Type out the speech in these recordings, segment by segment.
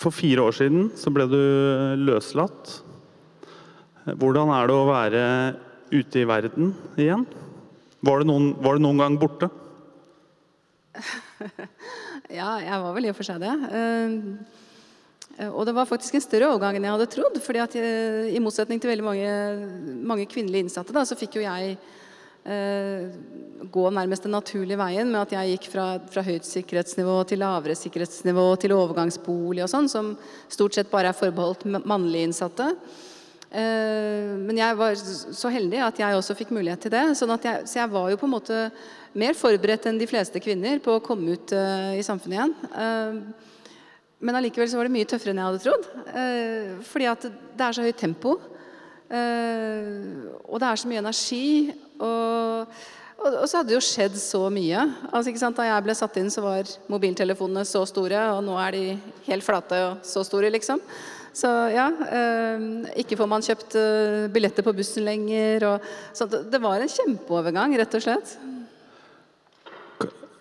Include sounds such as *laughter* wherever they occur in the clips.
For fire år siden så ble du løslatt. Hvordan er det å være ute i verden igjen? Var du noen, var du noen gang borte? *laughs* Ja, jeg var vel i og for seg det. Eh, og det var faktisk en større overgang enn jeg hadde trodd. fordi at jeg, I motsetning til veldig mange, mange kvinnelige innsatte, da, så fikk jo jeg eh, gå nærmest den naturlige veien med at jeg gikk fra, fra høyt sikkerhetsnivå til lavere sikkerhetsnivå til overgangsbolig og sånn, som stort sett bare er forbeholdt mannlige innsatte. Eh, men jeg var så heldig at jeg også fikk mulighet til det. Sånn jeg, så jeg var jo på en måte mer forberedt enn de fleste kvinner på å komme ut uh, i samfunnet igjen. Men allikevel så var det mye tøffere enn jeg hadde trodd. Fordi at det er så høyt tempo. Og det er så mye energi. Og, og, og, så hadde det jo skjedd så mye. Altså, ikke sant? Da jeg ble satt inn, så var mobiltelefonene så store, og nå er de helt flate og så store, liksom. Så ja, ikke får man kjøpt billetter på bussen lenger. Og, så det var en kjempeovergang, rett og slett.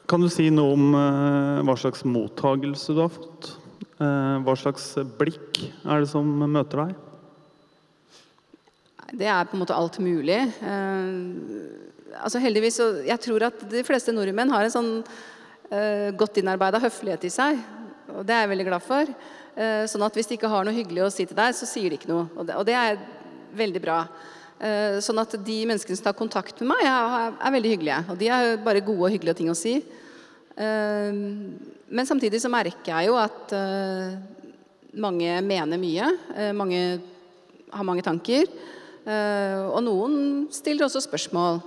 Kan du si noe om eh, hva slags mottagelse du har fått? Uh, hva slags blikk er det som møter deg? Det er på en måte alt mulig. Uh, altså heldigvis, Jeg tror at de fleste nordmenn har en sånn godt innarbeida høflighet i seg. Og det er jeg veldig glad for. sånn at hvis de ikke har noe hyggelig å si til deg, så sier de ikke noe. Og det, og det er veldig bra. Sånn at de menneskene som tar kontakt med meg, er, veldig hyggelige. Og de er bare gode og hyggelige ting å si. Eh, men samtidig så merker jeg jo at eh, mange mener mye. Eh, mange har mange tanker. Og noen stiller også spørsmål.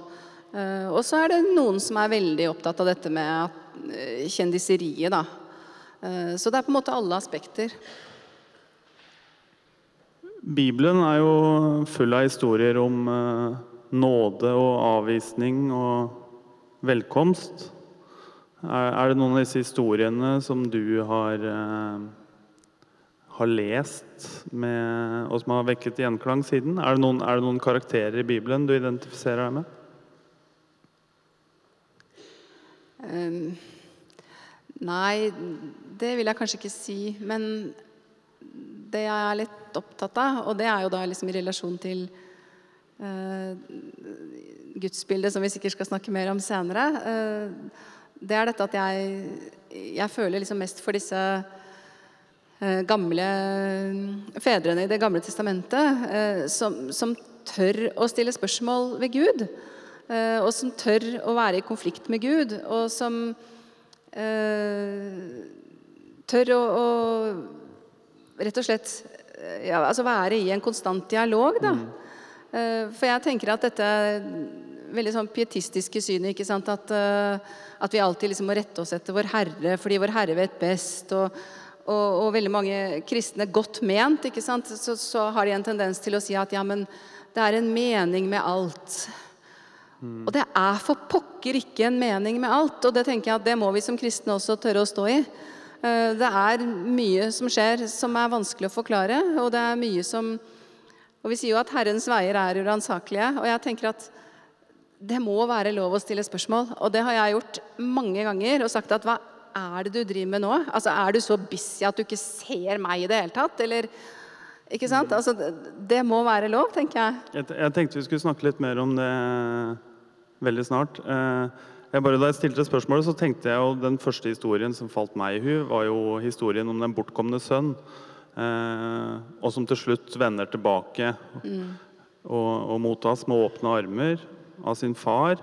Og så er det noen som er veldig opptatt av dette med kjendiseriet, da. Så det er på en måte alle aspekter. Bibelen er jo full av historier om nåde og avvisning og velkomst. Er, det noen av disse historiene som du har, eh, har lest med, og som har vekket gjenklang siden? Er det, noen, er det, noen, karakterer i Bibelen du identifiserer deg med? Um, nei, det vil jeg kanskje ikke si. Men det jeg er litt opptatt av, og det er jo da liksom i relasjon til uh, gudsbildet, som vi sikkert skal snakke mer om senere. Uh, det er dette at jeg, jeg føler liksom mest for disse gamle fedrene i Det gamle testamentet eh, som, som, tør å stille spørsmål ved Gud. Eh, og som tør å være i konflikt med Gud. Og som eh, tør å, å, rett og slett ja, altså være i en konstant dialog, da. Mm. Eh, for jeg tenker at dette veldig sånn pietistiske synet ikke sant? At, at vi alltid liksom må rette oss etter Vår Herre fordi Vår Herre vet best. Og, og, og veldig mange kristne, godt ment, ikke sant? Så, så, har de en tendens til å si at ja, men det er en mening med alt. Mm. Og det er for pokker ikke en mening med alt. Og det tenker jeg at det må vi som kristne også tørre å stå i. Uh, det er mye som skjer som er vanskelig å forklare, og det er mye som og Vi sier jo at Herrens veier er uransakelige. Og jeg tenker at det må være lov å stille spørsmål. Og det har jeg gjort mange ganger og sagt at hva er det du driver med nå? Altså, Er du så busy at du ikke ser meg i det hele tatt? Eller ikke sant? Mm. Altså, det må være lov, tenker jeg. jeg. Jeg tenkte vi skulle snakke litt mer om det veldig snart. Eh, jeg bare, da jeg stilte spørsmålet, så tenkte jeg jo den første historien som falt meg i hu, var jo historien om den bortkomne sønn. Eh, og som til slutt vender tilbake mm. og, og mottas med åpne armer av sin far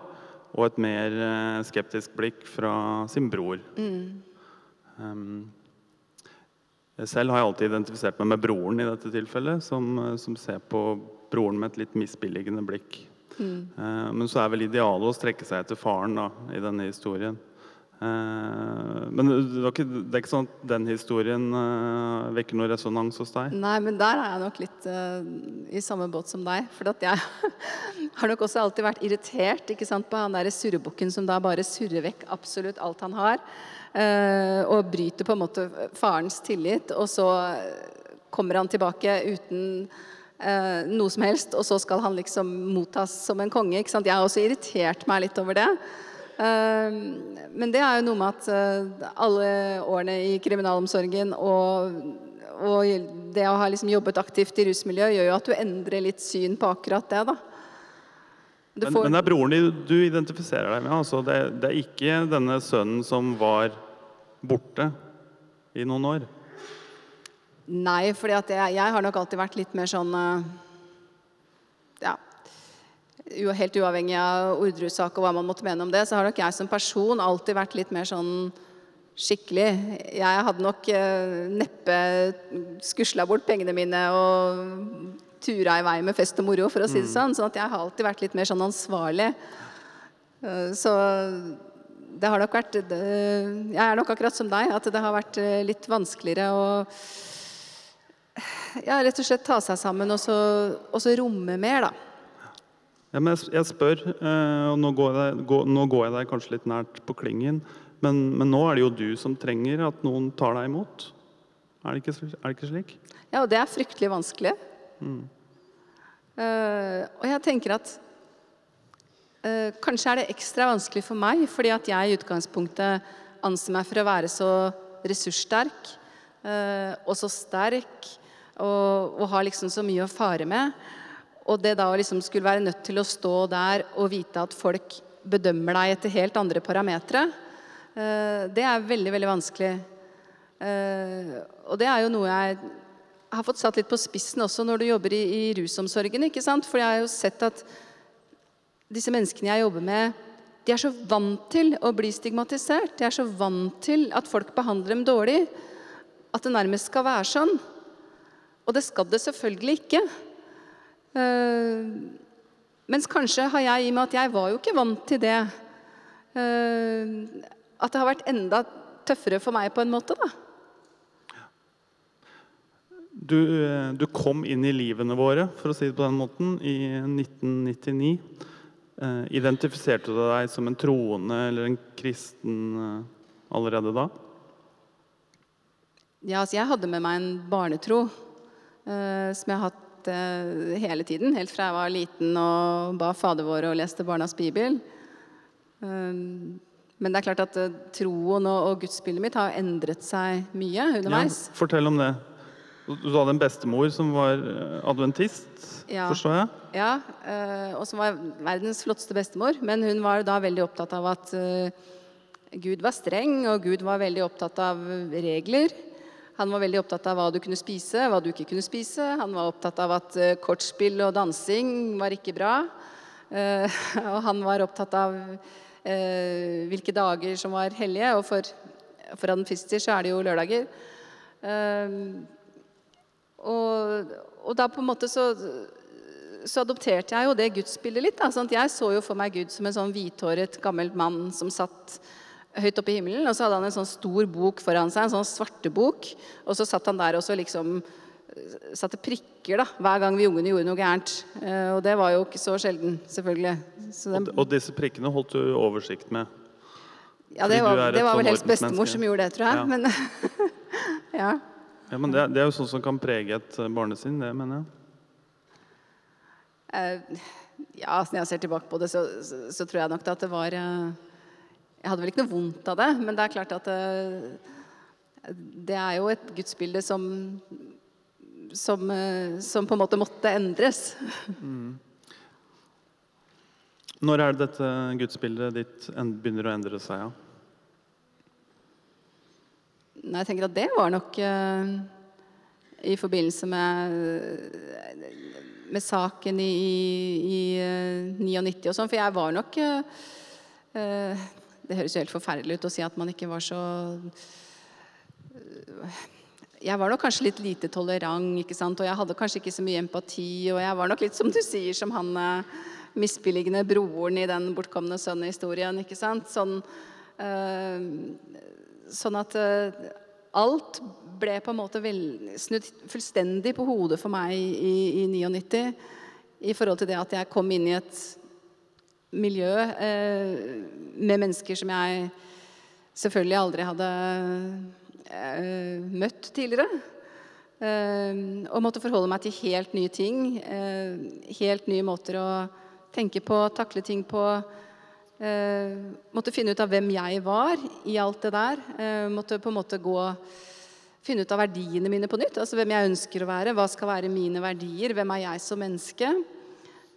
og et mer eh, skeptisk blikk fra sin bror. Mm. Um, selv har jeg alltid identifisert meg med broren i dette tilfellet, som, som ser på broren med et litt misbilligende blikk. Mm. Uh, men så er vel idealet å strekke seg etter faren da, i denne historien. Eh, men det er, ikke, det er, ikke, sånn at den historien uh, vekker noe resonans hos deg? Nei, men der er jeg nok litt uh, i samme båt som deg. For jeg *laughs* har nok også alltid vært irritert sant, på han derre surrebukken som da bare surrer vekk absolutt alt han har. Uh, og bryter på en måte farens tillit, og så kommer han tilbake uten noe som helst, og så skal han liksom mottas som en konge. Jeg har også irritert meg litt over det. Ehm, men det er jo noe med at eh, alle årene i kriminalomsorgen og og det å ha liksom jobbet aktivt i rusmiljøet gjør jo at du endrer litt syn på akkurat det. da. Du Men, får- men det er broren din du identifiserer deg med? altså det, det er ikke denne sønnen som var borte i noen år? Nei, for jeg, jeg har nok alltid vært litt mer sånn eh, Helt uavhengig av ordresak og hva man måtte mene om det, så har nok jeg som person alltid vært litt mer sånn skikkelig. Jeg hadde nok eh, neppe skusla bort pengene mine og tura i vei med fest og moro, for å si det sånn. sånn at jeg har alltid vært litt mer sånn ansvarlig. Eh, Så det har nok vært Jeg er nok akkurat som deg, at det har vært eh, litt vanskeligere å ja, rett og slett ta seg sammen og så, og så romme mer, da. Ja, men jeg, spør, eh, og nå går, jeg, nå går jeg deg kanskje litt nært på klingen, men, men nå er det jo du som trenger at noen tar deg imot. Er det ikke, er det ikke slik? Ja, og det er fryktelig vanskelig. Eh, og jeg tenker at uh, kanskje er det ekstra vanskelig for meg, fordi at jeg i utgangspunktet anser meg for å være så ressurssterk uh, og så sterk og, og har liksom så mye å fare med. Og det da å liksom skulle være nødt til å stå der og vite at folk bedømmer deg etter helt andre parametere, eh, det er veldig, veldig vanskelig. Eh, og det er jo noe jeg har fått satt litt på spissen også når du jobber i, i rusomsorgen. ikke sant? For jeg har jo sett at disse menneskene jeg jobber med, de er så vant til å bli stigmatisert. De er så vant til at folk behandler dem dårlig. At det nærmest skal være sånn. Og det skal det selvfølgelig ikke. Eh, mens kanskje har jeg, i og med at jeg var jo ikke vant til det eh, At det har vært enda tøffere for meg på en måte, da. Du, eh, du kom inn i livene våre, for å si det på den måten, i 1999. Eh, identifiserte du deg som en troende eller en kristen eh, allerede da? Ja, altså jeg hadde med meg en barnetro eh, som jeg har hatt eh, hele tiden. Helt fra jeg var liten og ba Fader vår og leste Barnas bibel. Eh, men det er klart at eh, troen og, gudsbildet mitt har endret seg mye underveis. Ja, fortell om det. Du hadde en bestemor som var eh, adventist, Ja. forstår jeg? Ja, og som var verdens flotteste bestemor. Men hun var da veldig opptatt av at Gud var streng, og Gud var veldig opptatt av regler. Han var veldig opptatt av hva du kunne spise, hva du ikke kunne spise. Han var opptatt av at eh, kortspill og dansing var ikke bra. Eh, *laughs* og han var opptatt av eh, hvilke dager som var hellige. Og for, for adventister så er det jo lørdager. Og, og da på en måte så så adopterte jeg jo det gudsbildet litt. Da, sånn jeg så jo for meg Gud som en sånn hvithåret, gammel mann som satt høyt oppe i himmelen. Og så hadde han en sånn stor bok foran seg, en sånn svartebok. Og så satt han der og så liksom eh, satte prikker da, hver gang vi ungene gjorde noe gærent. Eh, og det var jo ikke så sjelden, selvfølgelig. Så den, Og disse prikkene holdt du oversikt med. ja, det var, det var sånn vel helst bestemor som gjorde det, tror jeg. Ja. Men, *laughs* ja. Ja, men det, det er jo sånn som kan prege et eh, barnesinn, det mener jeg. Uh, ja, altså, når jeg ser tilbake på det, så, så, så tror jeg nok at det var eh, Jeg hadde vel ikke noe vondt av det, men det er klart at eh, det er jo et gudsbilde som som, eh, som på en måte måtte endres. Når er det dette gudsbildet ditt begynner å endre seg? Ja? Nei, jeg tenker at det var nok uh, i forbindelse med, med saken i, i, eh, 99 og sånn, for jeg var nok uh, Det høres jo helt forferdelig ut å si at man ikke var så Jeg var nok kanskje litt lite tolerant, ikke sant? og jeg hadde kanskje ikke så mye empati. Og jeg var nok litt, som du sier, som han eh, misbilligende broren i den bortkomne sønnen-historien. ikke sant? Sånn, øh, sånn at øh, alt ble på en måte vel, snudd fullstendig på hodet for meg i, i 99. I forhold til det at jeg kom inn i et miljø eh, med mennesker som jeg selvfølgelig aldri hadde eh, møtt tidligere. Eh, og måtte forholde meg til helt nye ting. Eh, helt nye måter å tenke på, takle ting på. Eh, måtte finne ut av hvem jeg var i alt det der. Eh, måtte på en måte gå finne ut av verdiene mine på nytt. Altså hvem jeg ønsker å være, hva skal være mine verdier, hvem er jeg som menneske.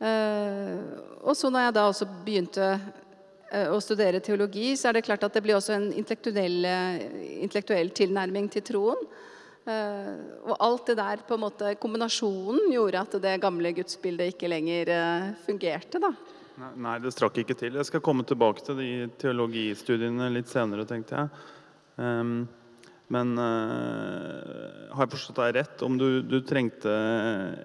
Eh, og så når jeg da også begynte eh, å studere teologi, så er det klart at det blir også en intellektuell, intellektuell tilnærming til troen. Og alt det der, på en måte, kombinasjonen, gjorde at det gamle gudsbildet ikke lenger fungerte. da. Nei, det strakk ikke til. Jeg skal komme tilbake til de teologistudiene litt senere, tenkte jeg. Um, men har jeg forstått deg rett? Om du, du trengte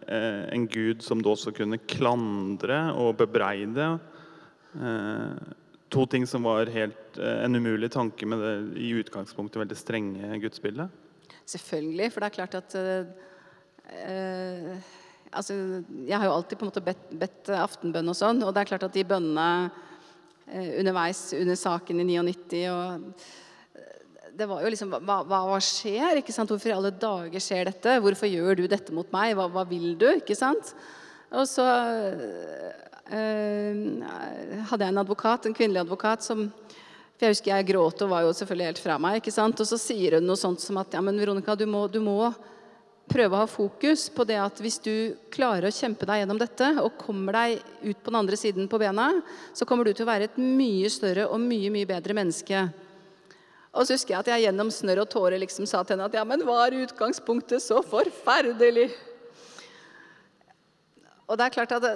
eh, en gud som du også kunne klandre og bebreide? Eh, to ting som var helt en umulig tanke med det i utgangspunktet veldig strenge gudsbildet? Selvfølgelig, for det er klart at altså, Jeg har jo alltid på en måte bedt, bedt, aftenbønn og sånn, og det er klart at de bønnene underveis under saken i 99 og det var jo liksom hva, hva, skjer? ikke sant? Hvorfor i alle dager skjer dette? Hvorfor gjør du dette mot meg? Hva, hva vil du? ikke sant? Og så øh, hadde jeg en advokat, en kvinnelig advokat, som for Jeg husker jeg gråt og var jo selvfølgelig helt fra meg. ikke sant? Og så sier hun noe sånt som at ja, men Veronica, du må, du må prøve å ha fokus på det at hvis du klarer å kjempe deg gjennom dette og kommer deg ut på den andre siden på bena, så kommer du til å være et mye større og mye, mye bedre menneske. Og så husker jeg at jeg gjennom snørr og tårer liksom sa til henne at ja, men var utgangspunktet så forferdelig? Og det er klart at det,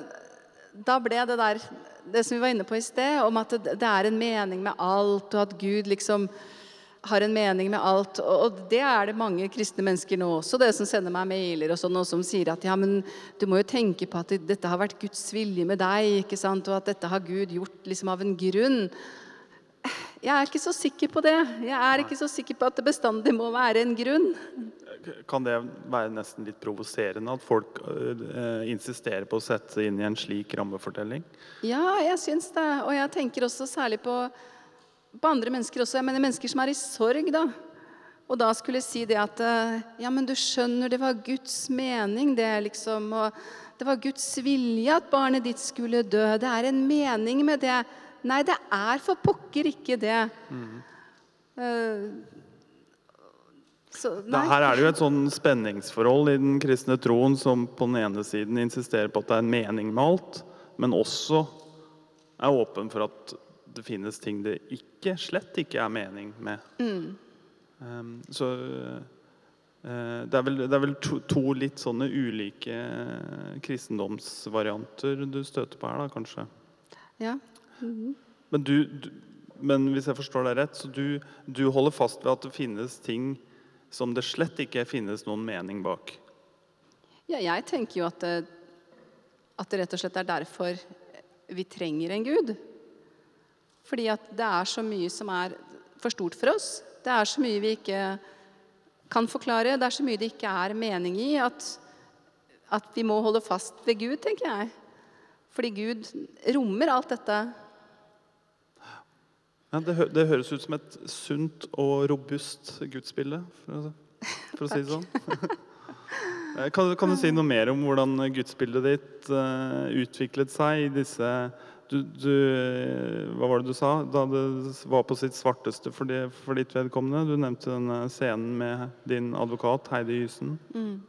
da ble det der det som vi var inne på i sted, om at det, det, er en mening med alt, og at Gud liksom har en mening med alt. Og, det er det mange kristne mennesker nå også, det som sender meg mailer og sånn, og som sier at ja, men du må jo tenke på at dette har vært Guds vilje med deg, ikke sant, og at dette har Gud gjort liksom av en grunn. Jeg er ikke så sikker på det. Jeg er ikke så sikker på at det bestandig må være en grunn. Kan det være nesten litt provoserende at folk uh, insisterer på å sette seg inn i en slik rammefortelling? Ja, jeg syns det. Og jeg tenker også særlig på, på andre mennesker også. Jeg mener mennesker som er i sorg, da. Og da skulle jeg si det at uh, Ja, men du skjønner, det var Guds mening, det, liksom. Og det var Guds vilje at barnet ditt skulle dø. Det er en mening med det. Nei, det er for pokker ikke det. Mm. Uh, så, her er det jo et sånn spenningsforhold i den kristne troen som på den ene siden insisterer på at det er en mening med alt, men også er åpen for at det finnes ting det ikke, slett ikke er mening med. Mm. Um, så uh, det er vel, det er vel to, to, litt sånne ulike kristendomsvarianter du støter på her, da, kanskje? Ja, Men, du, du, men, hvis jeg forstår deg rett, så du, du holder fast ved at det finnes ting som det slett ikke finnes noen mening bak? Ja, jeg tenker jo at det, at det rett og slett er derfor vi trenger en gud. Fordi at det er så mye som er for stort for oss. Det er så mye vi ikke kan forklare. Det er så mye det ikke er mening i. At, at vi må holde fast ved Gud, tenker jeg. Fordi Gud rommer alt dette ja, det, hø det, høres ut som et sunt og robust gudsbilde, for, for å si det sånn. Eh, kan, kan, du si noe mer om hvordan gudsbildet ditt uh, utviklet seg i disse du, du, Hva var det du sa? Da det var på sitt svarteste for, de, for ditt vedkommende. Du nevnte denne scenen med din advokat Heidi Hysen. Mm.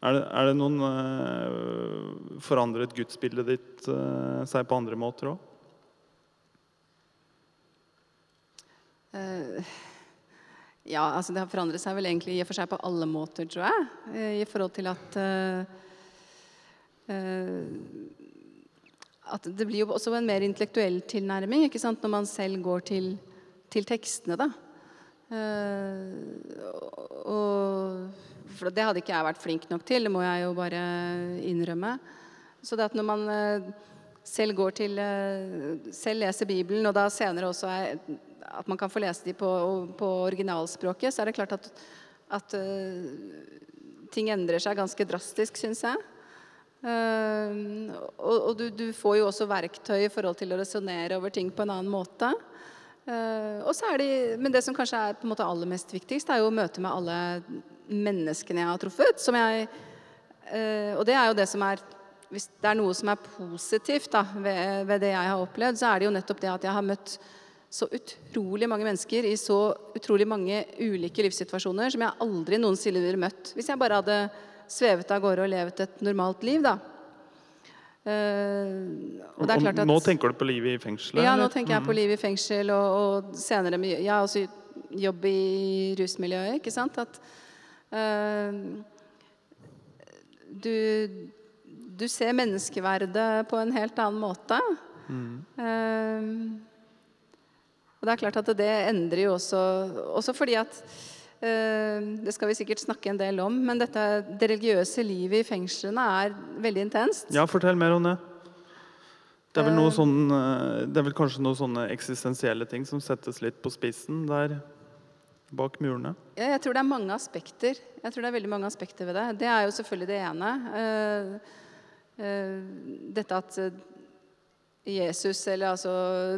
Er, det, er det, noen uh, Forandret gudsbildet ditt uh, seg på andre måter òg? Ja, altså det har forandret seg vel egentlig i og for seg på alle måter, tror jeg. Uh, I forhold til at uh, At det blir jo også en mer intellektuell tilnærming ikke sant, når man selv går til, til tekstene, da. og for det hadde ikke jeg vært flink nok til, det må jeg jo bare innrømme. Så det at når man selv går til Selv leser Bibelen, og da senere også er at man kan få lese de på, på originalspråket, så er det klart at, at uh, ting endrer seg ganske drastisk, syns jeg. Uh, og, og du, du, får jo også verktøy i forhold til å resonnere over ting på en annen måte. Uh, og så er de, men det som kanskje er på en måte aller mest viktigst, er jo møtet med alle menneskene jeg har truffet. Som jeg, og det er jo det som er Hvis det er noe som er positivt da, ved, ved det jeg har opplevd, så er det jo nettopp det at jeg har møtt så utrolig mange mennesker i så utrolig mange ulike livssituasjoner som jeg aldri noensinne ville møtt hvis jeg bare hadde svevet av gårde og levd et normalt liv. da. Uh, og det er klart at, nå tenker du på livet i fengselet? Ja, nå tenker jeg på mm. livet i fengsel og, og senere ja, også jobb i rusmiljøet. ikke sant? At uh, du, du ser menneskeverdet på en helt annen måte. Mm. Uh, og det er klart at det endrer jo også Også fordi at uh, Det skal vi sikkert snakke en del om, men dette, det religiøse livet i fengslene er veldig intenst. Ja, fortell mer om det. Det er, vel noe sånn, det er vel kanskje noen sånne eksistensielle ting som settes litt på spissen der bak murene? Ja, jeg tror det er mange aspekter. Jeg tror det er veldig mange aspekter ved det. Det er jo selvfølgelig det ene. Dette at Jesus, eller altså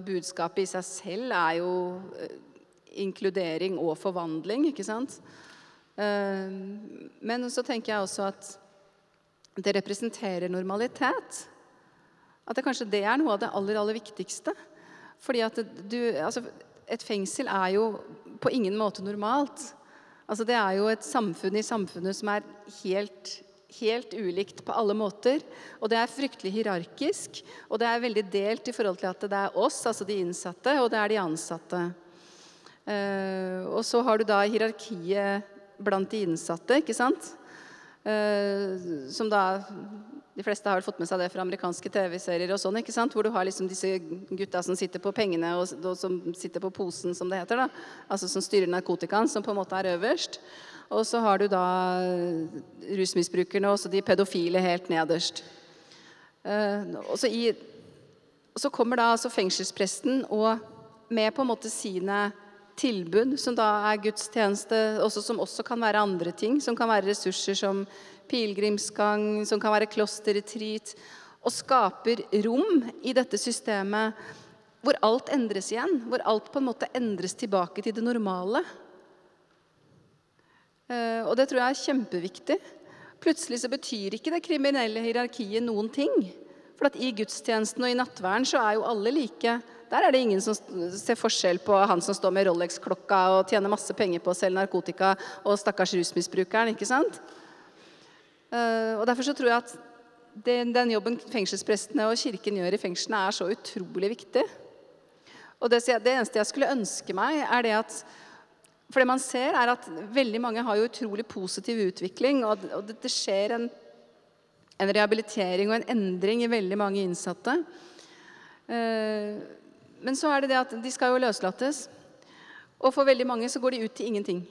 budskapet i seg selv, er jo eh, inkludering og forvandling, ikke sant? Eh, men så tenker jeg også at det representerer normalitet. At det kanskje det er noe av det aller, aller viktigste. Fordi at du Altså, et fengsel er jo på ingen måte normalt. Altså, det er jo et samfunn i samfunnet som er helt helt ulikt på alle måter. Og det er fryktelig hierarkisk, og det er veldig delt i forhold til at det er oss, altså de innsatte, og det er de ansatte. Uh, og så har du da hierarkiet blant de innsatte, ikke sant? Uh, som da De fleste har fått med seg det fra amerikanske TV-serier og sånn, ikke sant? Hvor du har liksom disse gutta som sitter på pengene, og, og som sitter på posen, som det heter. da Altså som styrer narkotikaen, som på en måte er øverst. Og så har du da rusmisbrukerne og de pedofile helt nederst. Eh, og så, i, så kommer da altså fengselspresten og med på en måte sine tilbud, som da er gudstjeneste, også, som også kan være andre ting. Som kan være ressurser som pilegrimsgang, som kan være klosterretreat. Og skaper rom i dette systemet hvor alt endres igjen. Hvor alt på en måte endres tilbake til det normale. Eh, og det tror jeg er kjempeviktig. Plutselig så betyr ikke det kriminelle hierarkiet noen ting. For at i gudstjenesten og i nattverden så er jo alle like. Der er det ingen som ser forskjell på han som står med Rolex-klokka og tjener masse penger på å selge narkotika, og stakkars rusmisbrukeren. ikke sant? Eh, og Derfor så tror jeg at den, den jobben fengselsprestene og kirken gjør i fengslene, er så utrolig viktig. Og det, det eneste jeg skulle ønske meg, er det at for det man ser, er at veldig mange har jo utrolig positiv utvikling. Og, og det, det, skjer en, en, rehabilitering og en endring i veldig mange innsatte. Eh, men så er det det at de skal jo løslates. Og for veldig mange så går de ut til ingenting.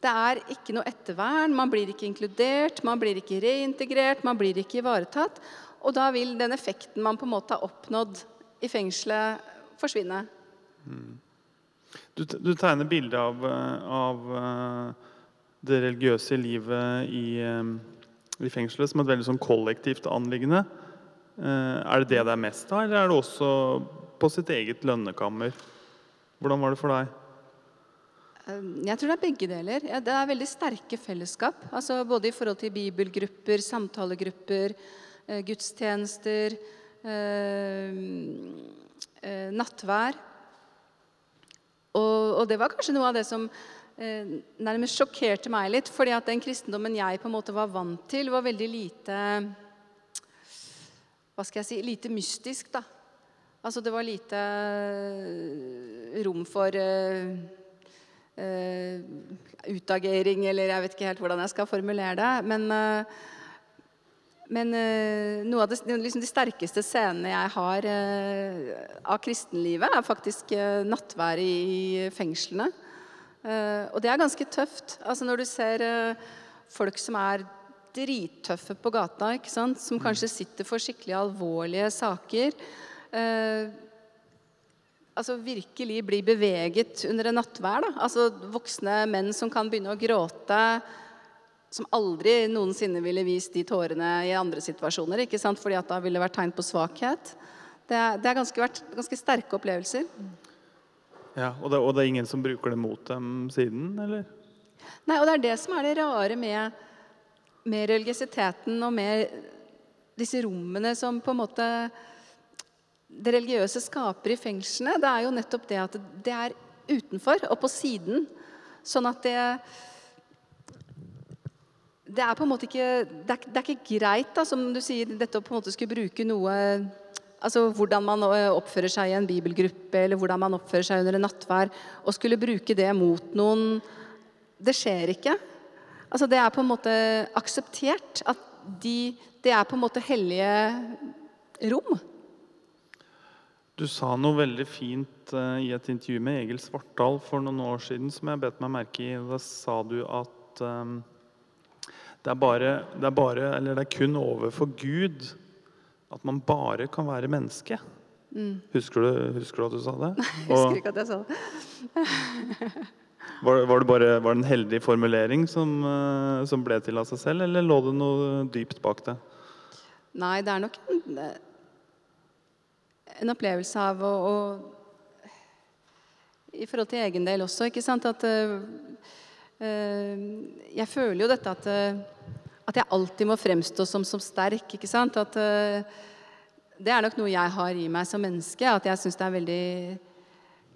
Det er ikke noe ettervern, man blir ikke inkludert, man blir ikke reintegrert, man blir ikke ivaretatt. Og da vil den effekten man på en måte har oppnådd i fengselet, forsvinne. Mm. Du, du tegner bilde av, av, eh, det religiøse livet i, eh, i, fengselet som et veldig sånn kollektivt anliggende. Eh, er det det det er mest av, eller er det også på sitt eget lønnekammer? Hvordan var det for deg? Jeg tror det er begge deler. Det er veldig sterke fellesskap. Altså både i forhold til bibelgrupper, samtalegrupper, gudstjenester, nattvær. Og, og, det var kanskje noe av det som eh, nærmest sjokkerte meg litt. fordi at den kristendommen jeg på en måte var vant til, var veldig lite Hva skal jeg si Lite mystisk, da. Altså det var lite eh, rom for eh, eh, utagering, eller jeg vet ikke helt hvordan jeg skal formulere det. Men eh, men uh, noe av det, liksom de sterkeste scenene jeg har uh, av kristenlivet, er faktisk uh, nattværet i fengslene. og det er ganske tøft. Altså Når du ser folk som er drittøffe på gata, ikke sant? som mm. kanskje sitter for skikkelig alvorlige saker altså virkelig bli beveget under en nattvær. Da. Altså Voksne menn som kan begynne å gråte som aldri noensinne ville vist de tårene i andre situasjoner. ikke sant? Fordi at da ville det vært tegn på svakhet. Det, er, det har ganske vært ganske sterke opplevelser. Ja, og det, og det, er ingen som bruker det mot dem siden, eller? Nei, og det er det som er det rare med, med religiøsiteten og med disse rommene som på en måte det religiøse skaper i fengslene, det er jo nettopp det at det er utenfor og på siden. Sånn at det Det er på en måte ikke Det er, det er ikke greit, da, som du sier, dette å på en måte skulle bruke noe Altså hvordan man oppfører seg i en bibelgruppe, eller hvordan man oppfører seg under en nattvær, og skulle bruke det mot noen Det skjer ikke. Altså Det er på en måte akseptert at de, det er på en måte hellige rom. Du sa noe veldig fint uh, i et intervju med Egil Svartdal for noen år siden som jeg bet meg merke i. Da sa du at um, det, er bare, det, er bare, eller det er kun overfor Gud at man bare kan være menneske. Mm. Husker, du, husker, du, at du sa det? *laughs* Jeg husker ikke at jeg sa det. *laughs* var, var, det bare var det en heldig formulering som, uh, som ble til av seg selv, eller lå det noe dypt bak det? Nei, det er nok en en opplevelse av å, å, I forhold til egen del også, ikke sant At uh, Jeg føler jo dette at, uh, at jeg alltid må fremstå som, som sterk, ikke sant? At uh, det er nok noe jeg har i meg som menneske. At jeg syns det er veldig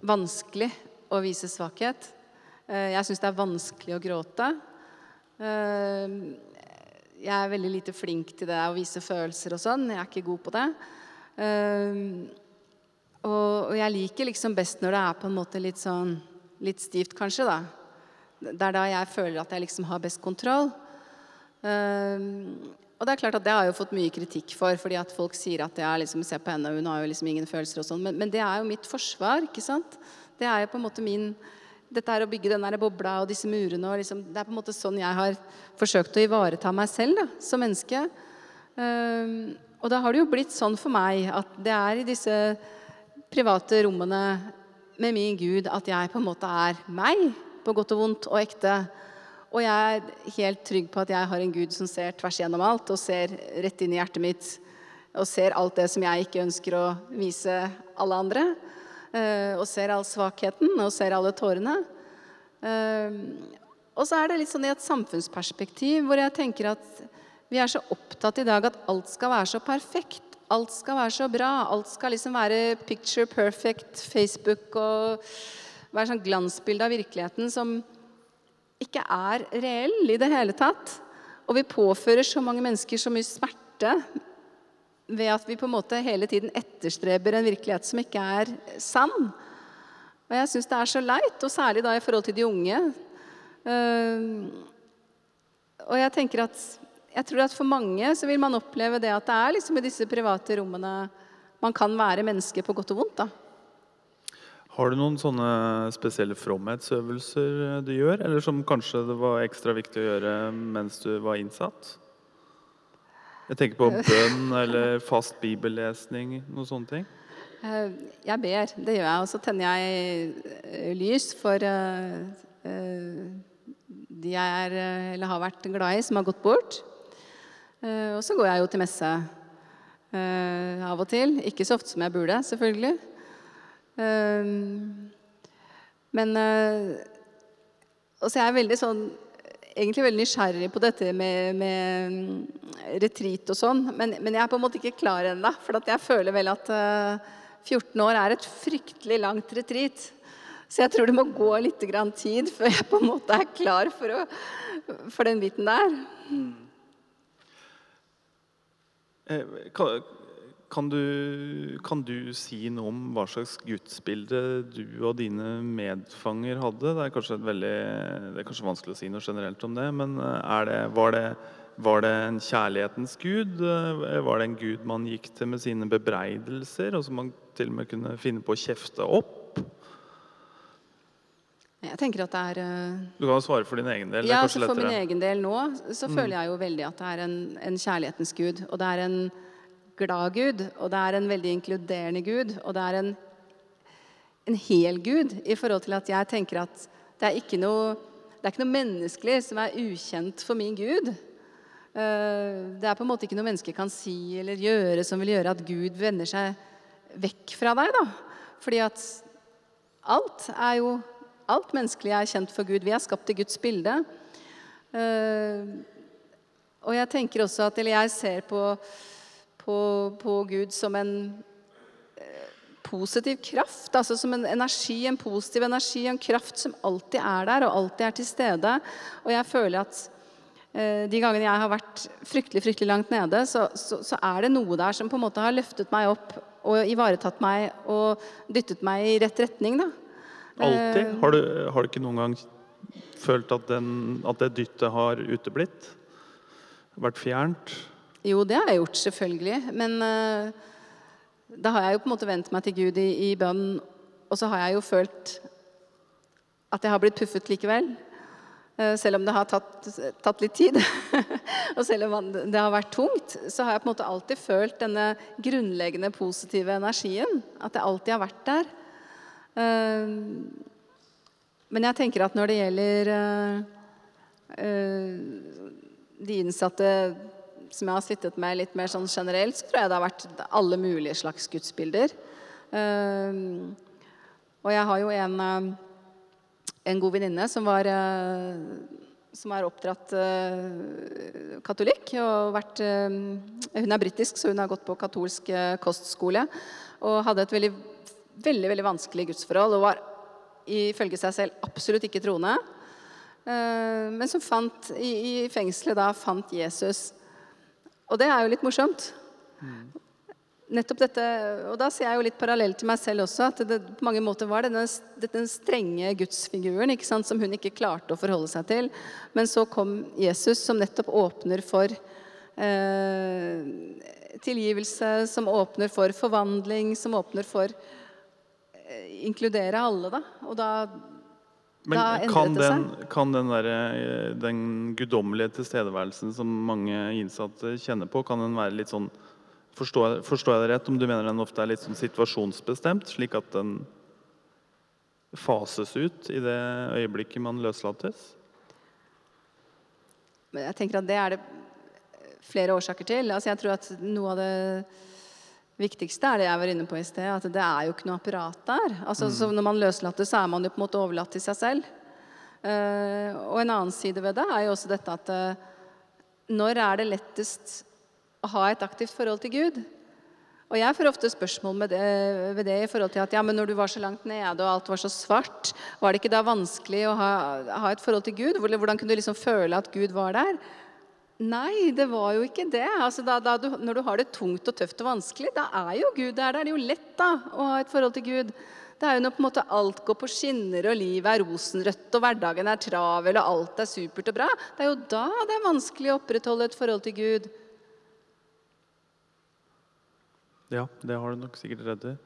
vanskelig å vise svakhet. Jeg syns det er vanskelig å gråte. Jeg er veldig lite flink til det å vise følelser og sånn. Jeg er ikke god på det. Og, jeg liker liksom best når det er på en måte litt sånn litt stivt, kanskje. da. Det er da jeg føler at jeg liksom har best kontroll. Uh, og det er klart at det har jeg jo fått mye kritikk for, fordi at folk sier at jeg liksom ser på henne, og hun har jo liksom ingen følelser og sånn. Men, men, det er jo mitt forsvar, ikke sant. Det er jo på en måte min dette er å bygge den der bobla og disse murene. Og liksom, det er på en måte sånn jeg har forsøkt å ivareta meg selv da, som menneske. Uh, og da har det jo blitt sånn for meg at det er i disse private rommene med min Gud at jeg på en måte er meg, på godt og vondt og ekte. Og jeg er helt trygg på at jeg har en Gud som ser tvers gjennom alt, og ser rett inn i hjertet mitt. Og ser alt det som jeg ikke ønsker å vise alle andre. Eh, og ser all svakheten, og ser alle tårene. Eh, og så er det litt sånn i et samfunnsperspektiv hvor jeg tenker at vi er så opptatt i dag at alt skal være så perfekt. Alt skal være så bra. Alt skal liksom være picture perfect, Facebook og være sånn glansbilde av virkeligheten som ikke er reell i det hele tatt. Og vi påfører så mange mennesker så mye smerte ved at vi på en måte hele tiden etterstreber en virkelighet som ikke er sann. Og jeg syns det er så leit, og særlig da i forhold til de unge. Og jeg tenker at jeg tror at for mange så vil man oppleve det at det er liksom i disse private rommene man kan være menneske på godt og vondt. da. Har du noen sånne spesielle fromhetsøvelser du gjør, eller som kanskje det var ekstra viktig å gjøre mens du var innsatt? Jeg tenker på *laughs* bønn eller fast bibellesning, noen sånne ting. Eh, jeg ber, det gjør jeg. Og så tenner jeg eh, lys for de jeg er, eller har vært glad i, som har gått bort. Eh, og så går jeg jo til messe eh, av og til. Ikke så ofte som jeg burde, selvfølgelig. Eh, men Altså, jeg er veldig sånn egentlig veldig nysgjerrig på dette med, med mm, retreat og sånn. Men, men, jeg er på en måte ikke klar ennå. For jeg føler vel at 14 år er et fryktelig langt retreat. Så jeg tror det må gå litt tid før jeg på en måte er klar for, å, for den biten der. Mm. Eh, kan, du, kan, du, si noe om hva slags gudsbilde du og dine medfanger hadde? Det er kanskje, veldig, det er kanskje vanskelig å si noe generelt om det, men eh, det, var, det, var, det, en kjærlighetens gud? Eh, var det en gud man gikk til med sine bebreidelser, og som man til og med kunne finne på å kjefte opp? Jeg tenker at det er Du kan jo svare for din egen del. Ja, så For min egen del nå så mm. føler jeg jo veldig at det er en, en, kjærlighetens gud. Og det er en glad gud, og det er en veldig inkluderende gud. Og det er en, en hel gud i forhold til at jeg tenker at det er ikke noe, det er ikke noe menneskelig som er ukjent for min gud. Det er på en måte ikke noe menneske kan si eller gjøre som vil gjøre at Gud vender seg vekk fra deg. da. Fordi at alt er jo Alt menneskelig er kjent for Gud. Vi er skapt i Guds bilde. Uh, og jeg tenker også at Eller jeg ser på, på, på Gud som en positiv kraft. Altså som en energi, en positiv energi, en kraft som alltid er der og alltid er til stede. Og jeg føler at eh, de gangene jeg har vært fryktelig fryktelig langt nede, så, så, så, er det noe der som på en måte har løftet meg opp og ivaretatt meg og dyttet meg i rett retning. da. Alltid? Eh, Har du, har du ikke noen gang følt at, den, at det dyttet har uteblitt? Vært fjernt? Jo, det har jeg gjort, selvfølgelig. Men uh, da har jeg jo på en måte vent meg til Gud i, i bønn, og så har jeg jo følt at jeg har blitt puffet likevel. Uh, selv om det har tatt, tatt litt tid, *laughs* og selv om det har vært tungt, så har jeg på en måte alltid følt denne grunnleggende positive energien. At jeg alltid har vært der. Uh, men jeg tenker at når det gjelder de innsatte som jeg har sittet med litt mer sånn generelt, så tror jeg det har vært alle mulige slags gudsbilder. Uh, og jeg har jo en, uh, en god venninne som var uh, som er oppdratt katolikk. og vært, Hun er britisk, så hun har gått på katolsk kostskole. Og hadde et veldig, veldig, veldig vanskelig gudsforhold. Og var ifølge seg selv absolutt ikke troende. men som fant, i, i fengselet da fant Jesus og det er jo litt morsomt. Mm. Nettopp dette, og Da ser jeg jo litt parallell til meg selv også. At det på mange måter var denne, denne strenge gudsfiguren ikke sant, som hun ikke klarte å forholde seg til. Men så kom Jesus, som nettopp åpner for eh, tilgivelse, som åpner for forvandling, som åpner for eh, inkludere alle. da. Og da men kan den, kan den, der, eh, den guddommelige tilstedeværelsen som mange innsatte kjenner på, kan den være litt sånn Forstår, forstår jeg det rett om du mener den ofte er litt sånn situasjonsbestemt, slik at den fases ut i det øyeblikket man løslates? Men jeg tenker at det er det flere årsaker til. Altså jeg tror at noe av det viktigste er det jeg var inne på i sted, at det er jo ikke noe apparat der. Altså, mm. Når man løslater, så er man jo på en måte overlatt til seg selv. Uh, og en annen side ved det er jo også dette at uh, når er det lettest å ha et aktivt forhold til Gud? Og jeg får ofte spørsmål med det, ved det i forhold til at ja, men når du var så langt nede og alt var så svart, var det ikke da vanskelig å ha, ha et forhold til Gud? Hvordan kunne du liksom føle at Gud var der? Nei, det var jo ikke det. Altså, da, da du, når du har det tungt og tøft og vanskelig, da er jo Gud der. Da er det jo lett da, å ha et forhold til Gud. Det er jo når på en måte alt går på skinner, og livet er rosenrødt, og hverdagen er travel, og alt er supert og bra. Det er jo da det er vanskelig å opprettholde et forhold til Gud. Ja, det har du nok sikkert redd i.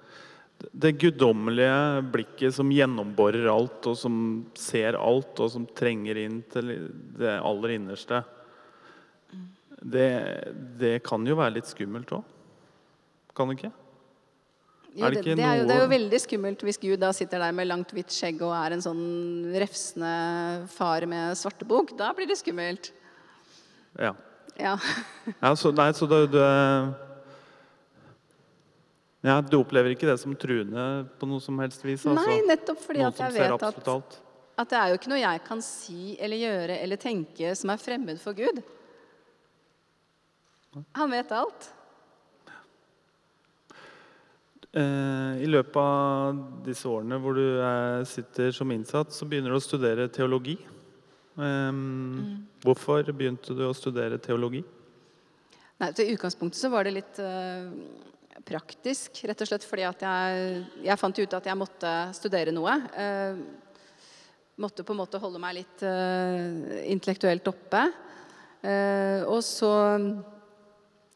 Det guddommelige blikket som gjennomborer alt, og som ser alt, og som trenger inn til det aller innerste det, det kan jo være litt skummelt òg. Kan det ikke? Jo, det, det, er jo, det, er jo, veldig skummelt hvis Gud da sitter der med langt, hvitt skjegg og er en sånn refsende far med svartebok. Da blir det skummelt. Ja. ja. *laughs* ja så, nei, så det, det ja, Du opplever ikke det som truende på noe som helst vis? Altså. Nei, nettopp fordi at jeg vet at, at det er jo ikke noe jeg kan si eller gjøre eller tenke som er fremmed for Gud. Han vet alt. Eh, I løpet av disse årene hvor du sitter som innsatt, så begynner du å studere teologi. Mm. Hvorfor begynte du å studere teologi? Nei, til utgangspunktet så var det litt uh, praktisk. Rett og slett fordi at jeg, jeg fant ut at jeg måtte studere noe. Måtte på en måte holde meg litt intellektuelt oppe. og så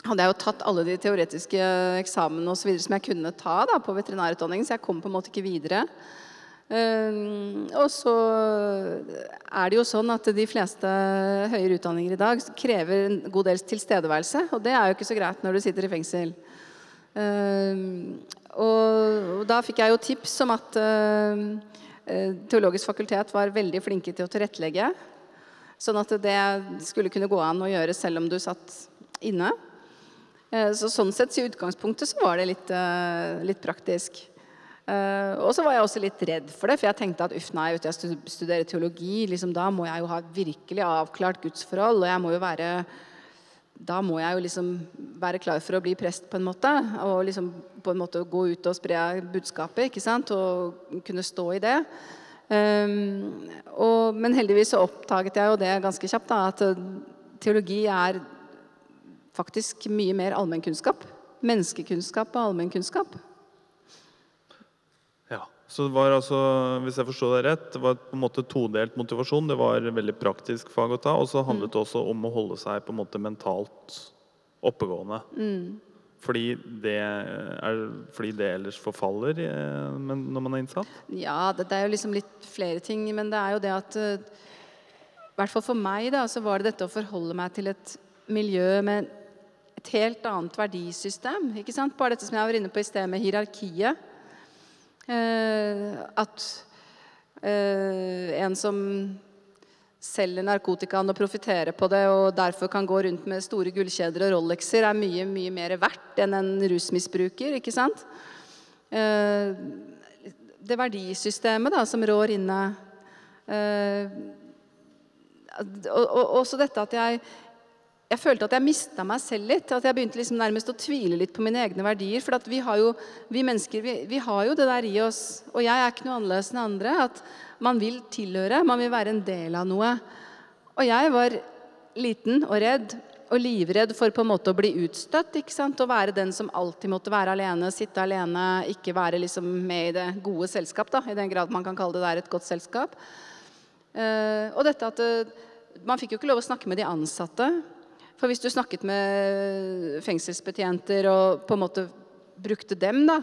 hadde jeg jo tatt alle de teoretiske eksamene og så videre som jeg kunne ta da, på veterinærutdanningen, så jeg kom på en måte ikke videre. Um, og så er det jo sånn at de fleste høyere utdanninger i dag krever en god del tilstedeværelse. Og det er jo ikke så greit når du sitter i fengsel. Um, og, da fikk jeg jo tips om at uh, Teologisk fakultet var veldig flinke til å tilrettelegge. Sånn at det skulle kunne gå an å gjøre selv om du satt inne. Eh, så sånn sett i utgangspunktet så var det litt, eh, litt praktisk. Uh, og så var jeg også litt redd for det, for jeg tenkte at uff, nei, vet du, jeg studerer teologi. Liksom, da må jeg jo ha virkelig avklart gudsforhold, og jeg må jo være da må jeg jo liksom være klar for å bli prest, på en måte. Og liksom på en måte gå ut og spre budskapet, ikke sant. Og kunne stå i det. Um, og, men heldigvis så oppdaget jeg jo det ganske kjapt, da, at eh, teologi er faktisk mye mer allmennkunnskap. Menneskekunnskap og allmennkunnskap. Ja, Så det var altså, hvis jeg forstår deg rett, det var på en måte todelt motivasjon. Det var veldig praktisk fag å ta, og så handlet det også om å holde seg på en måte mentalt oppegående. Fordi, det er, fordi det ellers forfaller eh, når man er innsatt? Ja, det, det er jo liksom litt flere ting, men det er jo det at eh, I hvert fall for meg da, så var det dette å forholde meg til et miljø med et helt annet verdisystem. ikke sant? Bare dette som jeg var inne på i sted med hierarkiet. Eh, at eh, en som selger narkotikaen og profitterer på det, og derfor kan gå rundt med store gullkjeder og Rolexer, er mye mye mer verdt enn en rusmisbruker. ikke sant? Eh, det verdisystemet da, som rår inne eh, og, og også dette at jeg jeg følte at jeg mista meg selv litt. At jeg begynte liksom nærmest å tvile litt på mine egne verdier. For vi, jo, vi mennesker vi, vi, har jo det der i oss, og jeg er ikke noe annerledes enn andre, at man vil tilhøre, man vil være en del av noe. Og jeg var liten og redd og livredd for på en måte å bli utstøtt. ikke sant? Å være den som alltid måtte være alene, sitte alene, ikke være liksom med i det gode selskap. da, I den grad man kan kalle det der et godt selskap. Uh, og dette at uh, Man fikk jo ikke lov å snakke med de ansatte. For hvis du snakket med fengselsbetjenter og på en måte brukte dem, da,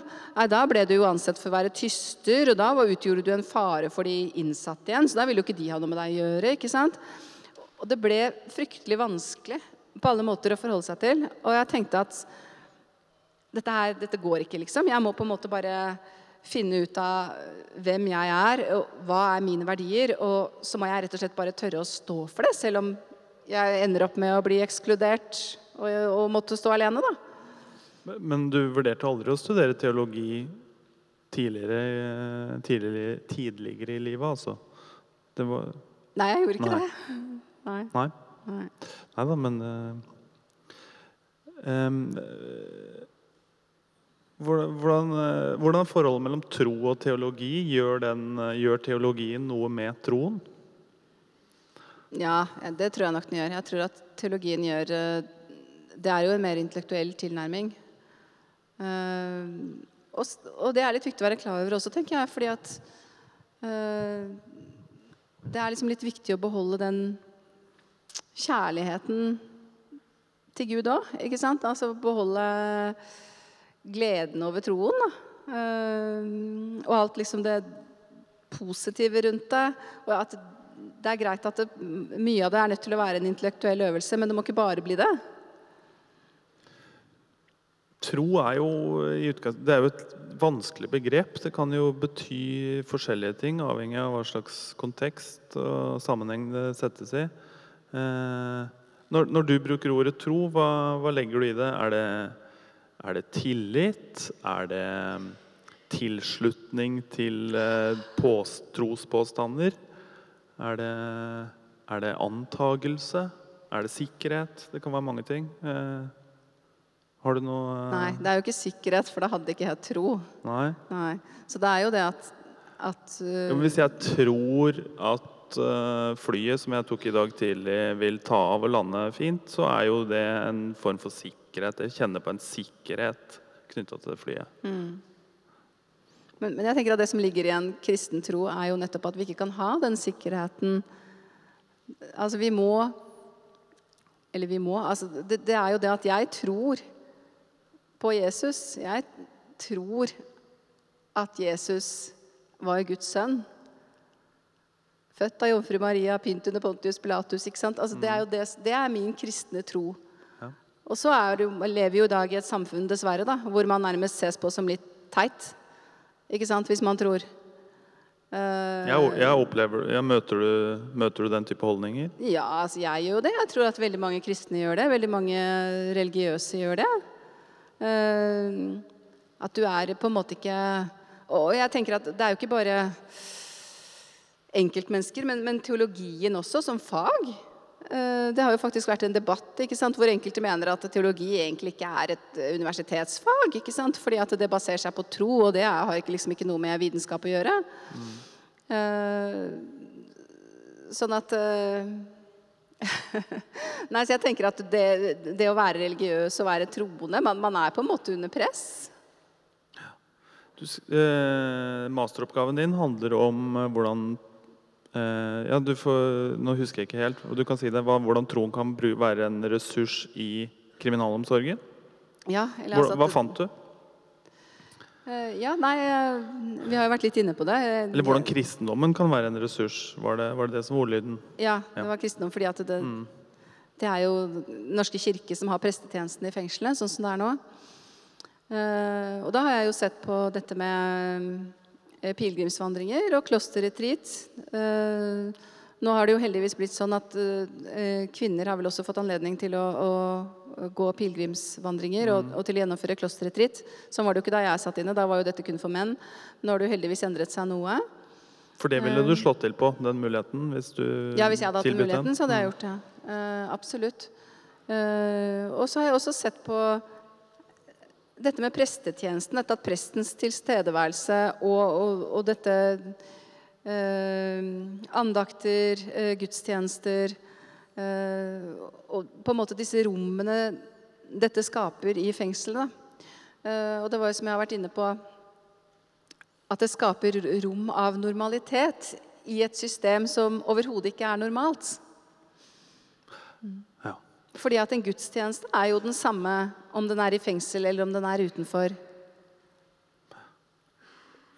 da ble du jo ansett for å være tyster, og da utgjorde du en fare for de innsatte igjen. Så da ville jo ikke de ha noe med deg å gjøre. ikke sant? Og det ble fryktelig vanskelig på alle måter å forholde seg til. Og jeg tenkte at dette her, dette går ikke, liksom. Jeg må på en måte bare finne ut av hvem jeg er, og hva er mine verdier. Og så må jeg rett og slett bare tørre å stå for det, selv om jeg ender opp med å bli ekskludert og, og måtte stå alene, da. Men du vurderte aldri å studere teologi tidligere, tidligere, tidligere i livet, altså? Var... Nei, jeg gjorde ikke Nei. det. Nei. Nei? Nei. Nei da, men uh, um, hvordan, uh, hvordan er forholdet mellom tro og teologi? Gjør, den, uh, gjør teologien noe med troen? Ja, det tror jeg nok den gjør. Jeg tror at teologien gjør Det er jo en mer intellektuell tilnærming. Og det er litt viktig å være klar over også, tenker jeg, fordi at det er liksom litt viktig å beholde den kjærligheten til Gud òg, ikke sant? Altså beholde gleden over troen, da. og alt liksom det positive rundt det. Og at det er greit at det, mye av det er nødt til å være en intellektuell øvelse, men det må ikke bare bli det. Tro er jo, det er jo et vanskelig begrep. Det kan jo bety forskjellige ting, avhengig av hva slags kontekst og sammenheng det settes i. Eh, når, når, du bruker ordet tro, hva, hva legger du i det? Er, det? er det tillit? Er det tilslutning til eh, trospåstander? Er det, er det antagelse? Er det sikkerhet? Det kan være mange ting. Eh, har du noe eh... Nei, det er jo ikke sikkerhet, for da hadde ikke jeg tro. Nei. Nei. Så det er jo det at, at uh... Hvis jeg tror at uh, flyet som jeg tok i dag tidlig, vil ta av og lande fint, så er jo det en form for sikkerhet. Jeg kjenner på en sikkerhet knytta til det flyet. Mm. Men, men, jeg tenker at det som ligger i en kristen tro, er jo nettopp at vi ikke kan ha den sikkerheten Altså, vi må Eller vi må altså, det, det, er jo det at jeg tror på Jesus. Jeg tror at Jesus var Guds sønn. Født av jomfru Maria, pynt under Pontius Pilatus. ikke sant? Altså, det, er jo det, det er min kristne tro. Ja. Og så det, lever vi jo i dag i et samfunn dessverre, da, hvor man nærmest ses på som litt teit. Ikke sant? Hvis man tror. Uh, jeg, jeg, opplever, jeg møter, du, møter, du, den type holdninger? Ja, altså jeg gjør det. Jeg tror at veldig mange kristne gjør det. Veldig mange religiøse gjør det. Uh, at du er på en måte ikke Og jeg tenker at det er jo ikke bare enkeltmennesker, men, men teologien også, som fag. Eh, Det har jo faktisk vært en debatt hvor enkelte mener at teologi egentlig ikke er et eh, universitetsfag. Fordi at det baserer seg på tro, og det har liksom ikke noe med vitenskap å gjøre. Mm. Sånn at *laughs* Nei, så jeg tenker at det, det å være religiøs og være troende man, man er på en måte under press. Du, eh, masteroppgaven din handler om hvordan ja, du får, Nå husker jeg ikke helt. og Du kan si det, hva, hvordan troen kan være en ressurs i kriminalomsorgen. Ja, eller altså hva fant du? Eh, Ja, nei, eh, vi har jo vært litt inne på det. Eh, Eller hvordan kristendommen kan være en ressurs? Var det var det, det som ordlyden? Ja, det var kristendom fordi at det, Mm. det er jo norske kirke som har prestetjenesten i fengselet, sånn som det er nå. Eh, og da har jeg jo sett på dette med eh, pilegrimsvandringer og klosterretreat. Eh, nå har det jo heldigvis blitt sånn at eh, kvinner har vel også fått anledning til å, å gå pilegrimsvandringer og, og til å gjennomføre klosterretreat. Sånn var det jo ikke da jeg satt inne. Da var jo dette kun for menn. Nå har det jo heldigvis endret seg noe. For det ville du slått til på, den muligheten? Hvis du Ja, hvis jeg hadde hatt den muligheten, så hadde jeg gjort det. Eh, absolutt. Eh, og så har jeg også sett på dette med prestetjenesten. Dette at prestens tilstedeværelse og, og, og dette eh, Andakter, eh, gudstjenester eh, Og på en måte disse rommene dette skaper i fengselet. Eh, og det var jo som jeg har vært inne på at det skaper rom av normalitet i et system som overhodet ikke er normalt. Ja. Fordi at en gudstjeneste er jo den samme om den er i fengsel eller om den er utenfor.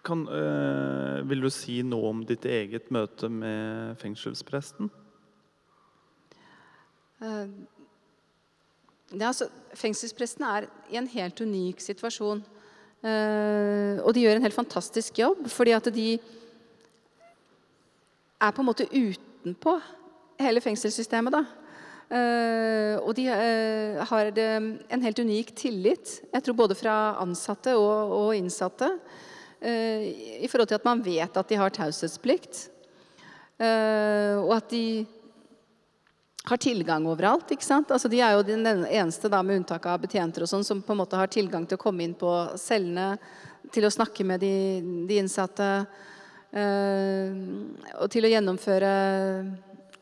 Kan, øh, vil du si noe om ditt eget møte med fengselspresten? Uh, ja, er altså, fengselspresten er i en helt unik situasjon. Uh, og de gjør en helt fantastisk jobb, fordi at de er på en måte utenpå hele fengselssystemet. da. Eh, og de eh, har en helt unik tillit, jeg tror både fra ansatte og, innsatte, eh, i forhold til at man vet at de har taushetsplikt. Eh, og at de har tilgang overalt. ikke sant? Altså, de er jo den eneste, da, med unntak av betjenter, og sånn, som på en måte har tilgang til å komme inn på cellene, til å snakke med de, de innsatte, eh, og til å gjennomføre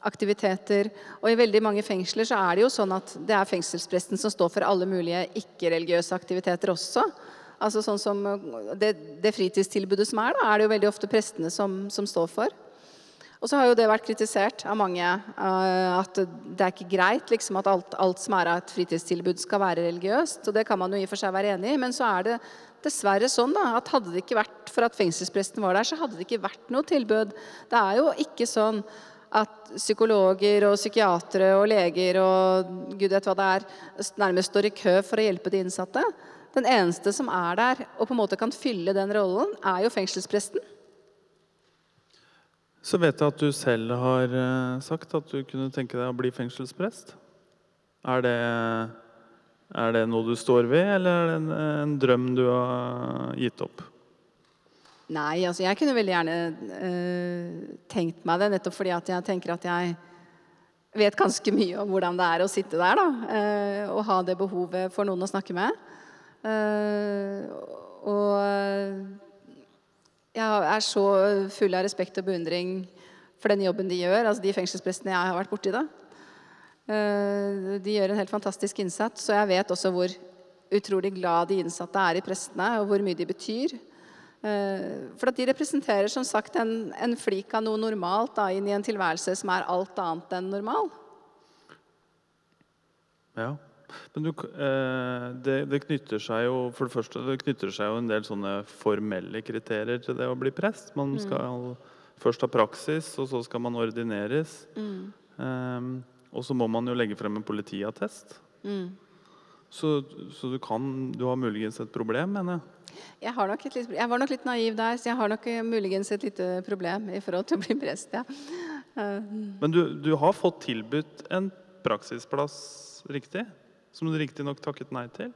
aktiviteter. Og i veldig mange fengsler så er det jo sånn at det er fengselspresten som står for alle mulige ikke-religiøse aktiviteter også. Altså sånn som det, det fritidstilbudet som er, da, er det jo veldig ofte prestene som, som står for. Og så har jo det vært kritisert av mange eh, at det er ikke greit liksom, at alt, alt som er av et fritidstilbud skal være religiøst. Og det kan man jo i og for seg være enig i, men så er det dessverre sånn da, at hadde det ikke vært for at fengselspresten var der, så hadde det ikke vært noe tilbud. Det er jo ikke sånn at psykologer og psykiatere og leger og gud vet hva det er, nærmest står i kø for å hjelpe de innsatte. Den eneste som er der og på en måte kan fylle den rollen, er jo fengselspresten. Så vet jeg at du selv har eh, sagt at du kunne tenke deg å bli fengselsprest. Er det, er det noe du står ved, eller er det en, en drøm du har gitt opp? Nei, altså jeg kunne veldig gjerne eh, tenkt meg det, nettopp fordi at jeg tenker at jeg vet ganske mye om hvordan det er å sitte der, da. eh, og ha det behovet for noen å snakke med. Uh, og jeg er så full av respekt og beundring for den jobben de gjør, altså de fengselsprestene jeg har vært borti. da. De gjør en helt fantastisk innsats, og jeg vet også hvor utrolig glad de innsatte er i prestene, og hvor mye de betyr. Eh, For at de representerer som sagt en, en flik av noe normalt da, inn i en tilværelse som er alt annet enn normal. Ja. Men du, eh, det, det knytter seg jo for det første, det knytter seg jo en del sånne formelle kriterier til det å bli prest. Man skal først ha praksis, og så skal man ordineres. Eh, og så må man jo legge frem en politiattest. Så, så du kan Du har muligens et problem, mener jeg. Jeg, har nok et jeg var nok litt naiv der, så jeg har nok eh, muligens et lite problem i forhold til å bli prest. ja. Eh, Men du, du har fått tilbudt en praksisplass, riktig? Som du riktignok takket nei til?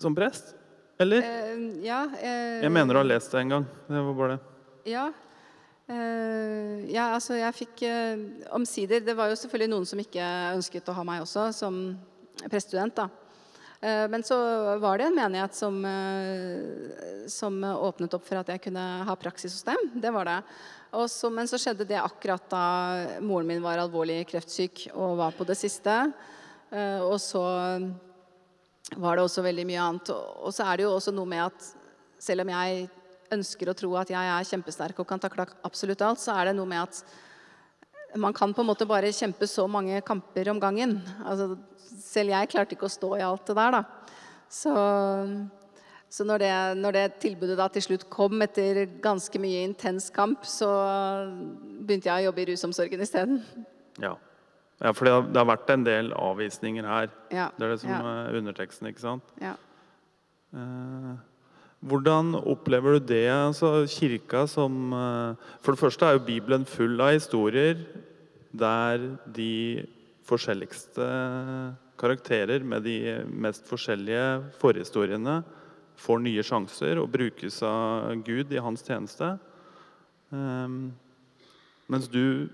Som prest? Eller? Uh, ja, uh, Jeg mener du har lest det en gang. Det var bare det. Ja. Uh, ja, altså jeg fikk uh, Omsider Det var jo selvfølgelig noen som ikke ønsket å ha meg også som prestestudent. da. Uh, men så var det en menighet som, som, åpnet opp for at jeg kunne ha praksis hos dem. Det var det. Så, men så skjedde det akkurat da moren min var alvorlig kreftsyk og var på det siste. og så var det også veldig mye annet. Og så er det jo også noe med at selv om jeg ønsker å tro at jeg er kjempesterk og kan takle absolutt alt, så er det noe med at man kan på en måte bare kjempe så mange kamper om gangen. Altså, selv jeg klarte ikke å stå i alt det der, da. Så, så når, det, når, det, tilbudet da til slutt kom etter ganske mye intens kamp, så begynte jeg å jobbe i rusomsorgen isteden. Ja. Ja, for det har, det har, vært en del avvisninger her. Ja, det er det som ja. er underteksten, ikke sant? Ja. Eh, hvordan opplever du det? Altså, kirka som eh, For det første er jo Bibelen full av historier der de forskjelligste karakterer med de mest forskjellige forhistoriene får nye sjanser og brukes av Gud i hans tjeneste. Eh, mens du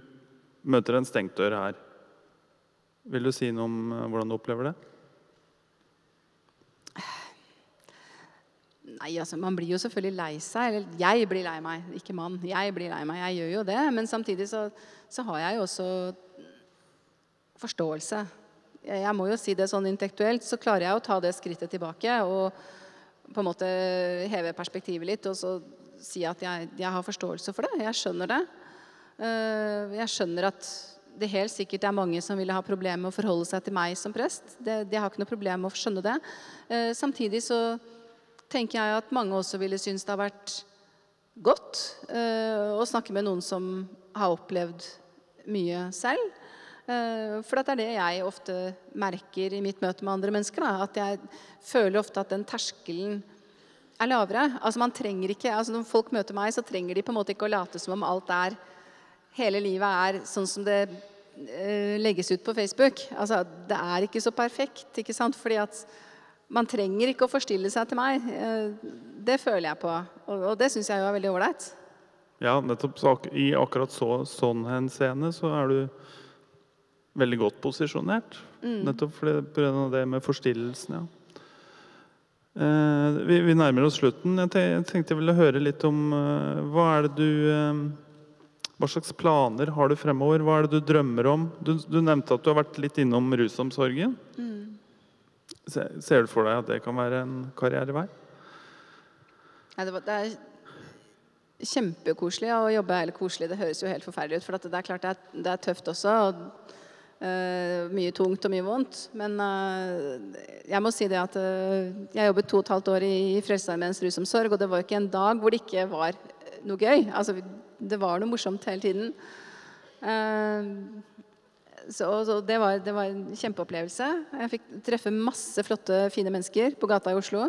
møter en stengt dør her. Vil du si noe om eh, hvordan du opplever det? Nei, altså Man blir jo selvfølgelig lei seg. Eller jeg blir lei meg, ikke mann. Jeg blir lei meg, jeg gjør jo det. Men samtidig så, så har jeg jo også forståelse. Jeg, må jo si det sånn intellektuelt, så klarer jeg å ta det skrittet tilbake og på en måte heve perspektivet litt og så si at jeg, jeg har forståelse for det. Jeg skjønner det. Eh, jeg skjønner at det helt sikkert er mange som ville ha problemer med å forholde seg til meg som prest. De har ikke noe problem med å skjønne det. Eh, samtidig så tenker jeg at mange også ville synes det har vært godt eh, å snakke med noen som har opplevd mye selv. Eh, for det er det jeg ofte merker i mitt møte med andre mennesker. Da, at jeg føler ofte at den terskelen er lavere. Altså man trenger ikke, altså Når folk møter meg, så trenger de på en måte ikke å late som om alt er hele livet er sånn som det uh, legges ut på Facebook. Altså, det er ikke så perfekt, ikke sant? Fordi at man trenger ikke å forstille seg til meg. Uh, det føler jeg på, og, og det syns jeg jo er veldig ålreit. Ja, nettopp. Så, I akkurat så, sånn henseende så er du veldig godt posisjonert. Mm. Nettopp pga. det med forstillelsen, ja. Eh, vi, vi, nærmer oss slutten. Jeg tenkte jeg ville høre litt om eh, hva er det du eh, hva slags planer har du fremover? Hva er det du drømmer om? Du, du nevnte at du har vært litt innom rusomsorgen. Mm. Ser, du for deg at det kan være en karrierevei? Ja, det, var, det, er kjempekoselig å jobbe. Eller koselig, det høres jo helt forferdelig ut. For det er klart det er, det er tøft også. Og, uh, mye tungt og mye vondt. Men uh, jeg må si det at uh, jeg jobbet to og et halvt år i, i Frelsesarmeens rusomsorg, og det var ikke en dag hvor det ikke var noe gøy. Altså, det var noe morsomt hele tiden. Uh, så, så det, var, det, var, en kjempeopplevelse. Jeg fikk treffe masse flotte, fine mennesker på gata i Oslo.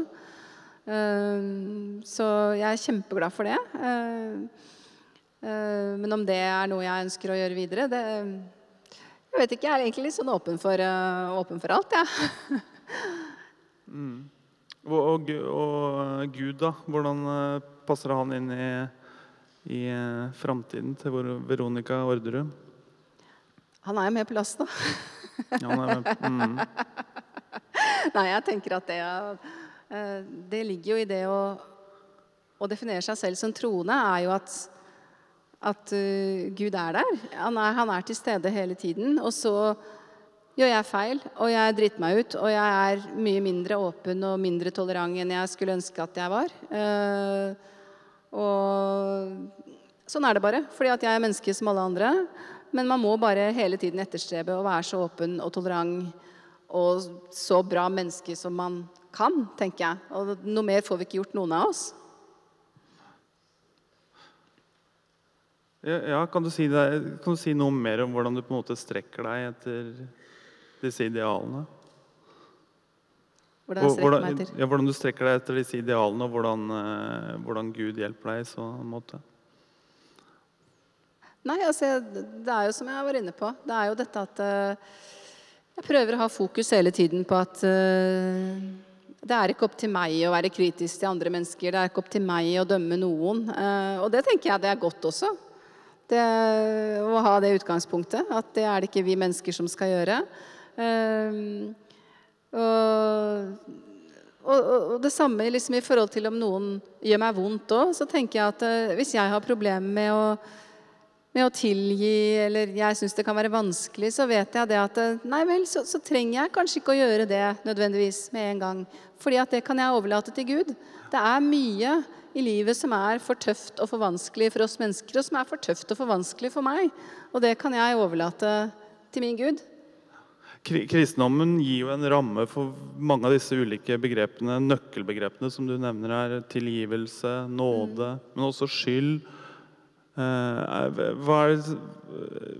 Uh, så jeg er kjempeglad for det. Uh, men om det er noe jeg ønsker å gjøre videre, det Jeg vet ikke. Jeg er egentlig litt sånn åpen for, åpen for alt, jeg. Ja. *laughs* mm. og, og, Gud, da? Hvordan passer han inn i i eh, framtiden til Veronica Orderud? Han er jo med på lasset, da. ja, med. Mm. *laughs* Nei, jeg tenker at det, eh, det ligger jo i det å, å definere seg selv som troende, er jo at, at uh, Gud er der. Han er, han er, til stede hele tiden. Og så gjør jeg feil, og jeg driter meg ut. Og jeg er mye mindre åpen og mindre tolerant enn jeg skulle ønske at jeg var. Uh, og sånn er det bare. Fordi at jeg er menneske som alle andre. Men man må bare hele tiden etterstrebe å være så åpen og tolerant og så bra menneske som man kan, tenker jeg. Og noe mer får vi ikke gjort, noen av oss. Ja, kan, du si det, kan du si noe mer om hvordan du på en måte strekker deg etter disse idealene? Hvordan jeg strekker meg etter? Ja, hvordan du strekker deg etter disse idealene, og hvordan, eh, hvordan Gud hjelper deg i så måte? Nei, altså, det er jo som jeg var inne på. Det er jo dette at uh, jeg prøver å ha fokus hele tiden på at uh, det er ikke opp til meg å være kritisk til andre mennesker. Det er ikke opp til meg å dømme noen. Uh, og det tenker jeg det er godt også. Det, å ha det utgangspunktet. At det er det ikke vi mennesker som skal gjøre. Eh, og, og, og, det samme liksom i forhold til om noen gjør meg vondt òg, så tenker jeg at eh, hvis jeg har problemer med å, med å tilgi, eller jeg syns det kan være vanskelig, så vet jeg det at eh, nei vel, så, så, trenger jeg kanskje ikke å gjøre det nødvendigvis med en gang. Fordi at det kan jeg overlate til Gud. Det er mye i livet som er for tøft og for vanskelig for oss mennesker, og som er for tøft og for vanskelig for meg. Og det kan jeg overlate til min Gud. Kristendommen gir jo en ramme for mange av disse ulike begrepene, nøkkelbegrepene som du nevner her. Tilgivelse, nåde, mm. men også skyld. Eh, er,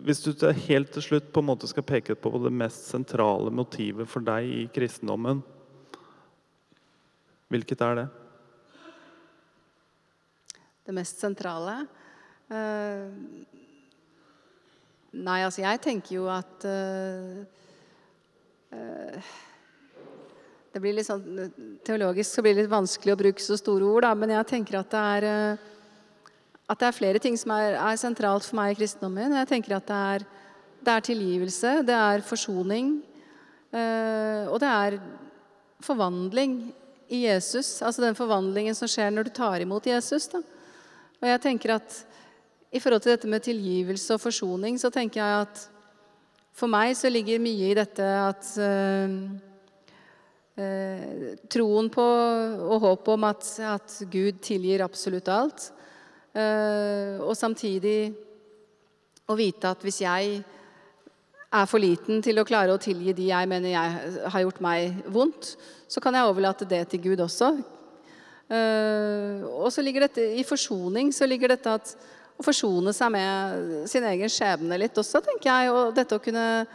hvis du helt til slutt på en måte skal peke på det mest sentrale motivet for deg i kristendommen, hvilket er det? det mest sentrale? Uh, nei, altså jeg tenker jo at uh, Det blir litt sånn Teologisk så blir det litt vanskelig å bruke så store ord, da, men jeg tenker at det er at det er flere ting som er, er, sentralt for meg i kristendommen. Jeg tenker at det er, det er tilgivelse, det er forsoning, og det er forvandling i Jesus. Altså den forvandlingen som skjer når du tar imot Jesus. da. Og jeg tenker at i forhold til dette med tilgivelse og forsoning, så tenker jeg at for meg så ligger mye i dette at eh, eh, Troen på og håpet om at, at, Gud tilgir absolutt alt. Uh, og samtidig å vite at hvis jeg er for liten til å klare å tilgi de jeg mener jeg har gjort meg vondt, så kan jeg overlate det til Gud også. Uh, og så ligger dette i forsoning så ligger dette at å forsone seg med sin egen skjebne litt også, tenker jeg. Og dette å kunne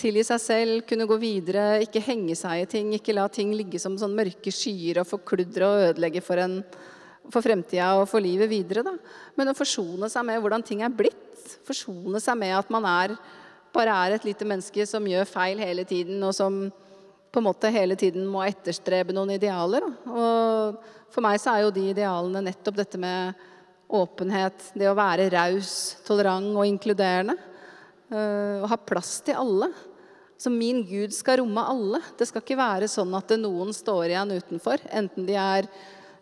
tilgi seg selv, kunne gå videre, ikke henge seg i ting. Ikke la ting ligge som sånn mørke skyer og forkludre og ødelegge for, en, for fremtida og for livet videre. Da. Men å forsone seg med hvordan ting er blitt. Forsone seg med at man er, bare er et lite menneske som gjør feil hele tiden, og som på en måte hele tiden må etterstrebe noen idealer. Og for meg så er jo de idealene nettopp dette med åpenhet, det å være raus, tolerant og inkluderende. Uh, og ha plass til alle. Så min Gud skal romme alle. Det skal ikke være sånn at noen står igjen utenfor. Enten de er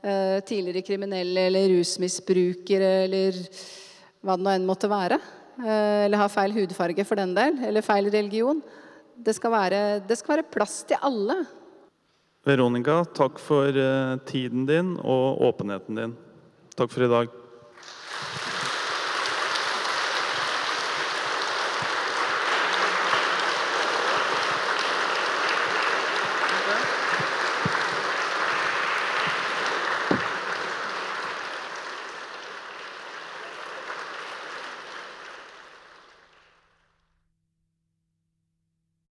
tidligere kriminelle eller rusmisbrukere eller hva det nå enn måtte være. Uh, eller har feil hudfarge for den del. Eller feil religion. Det skal, være, det skal være plass til alle. Veronica, takk for eh, tiden din og åpenheten din. Takk for i dag.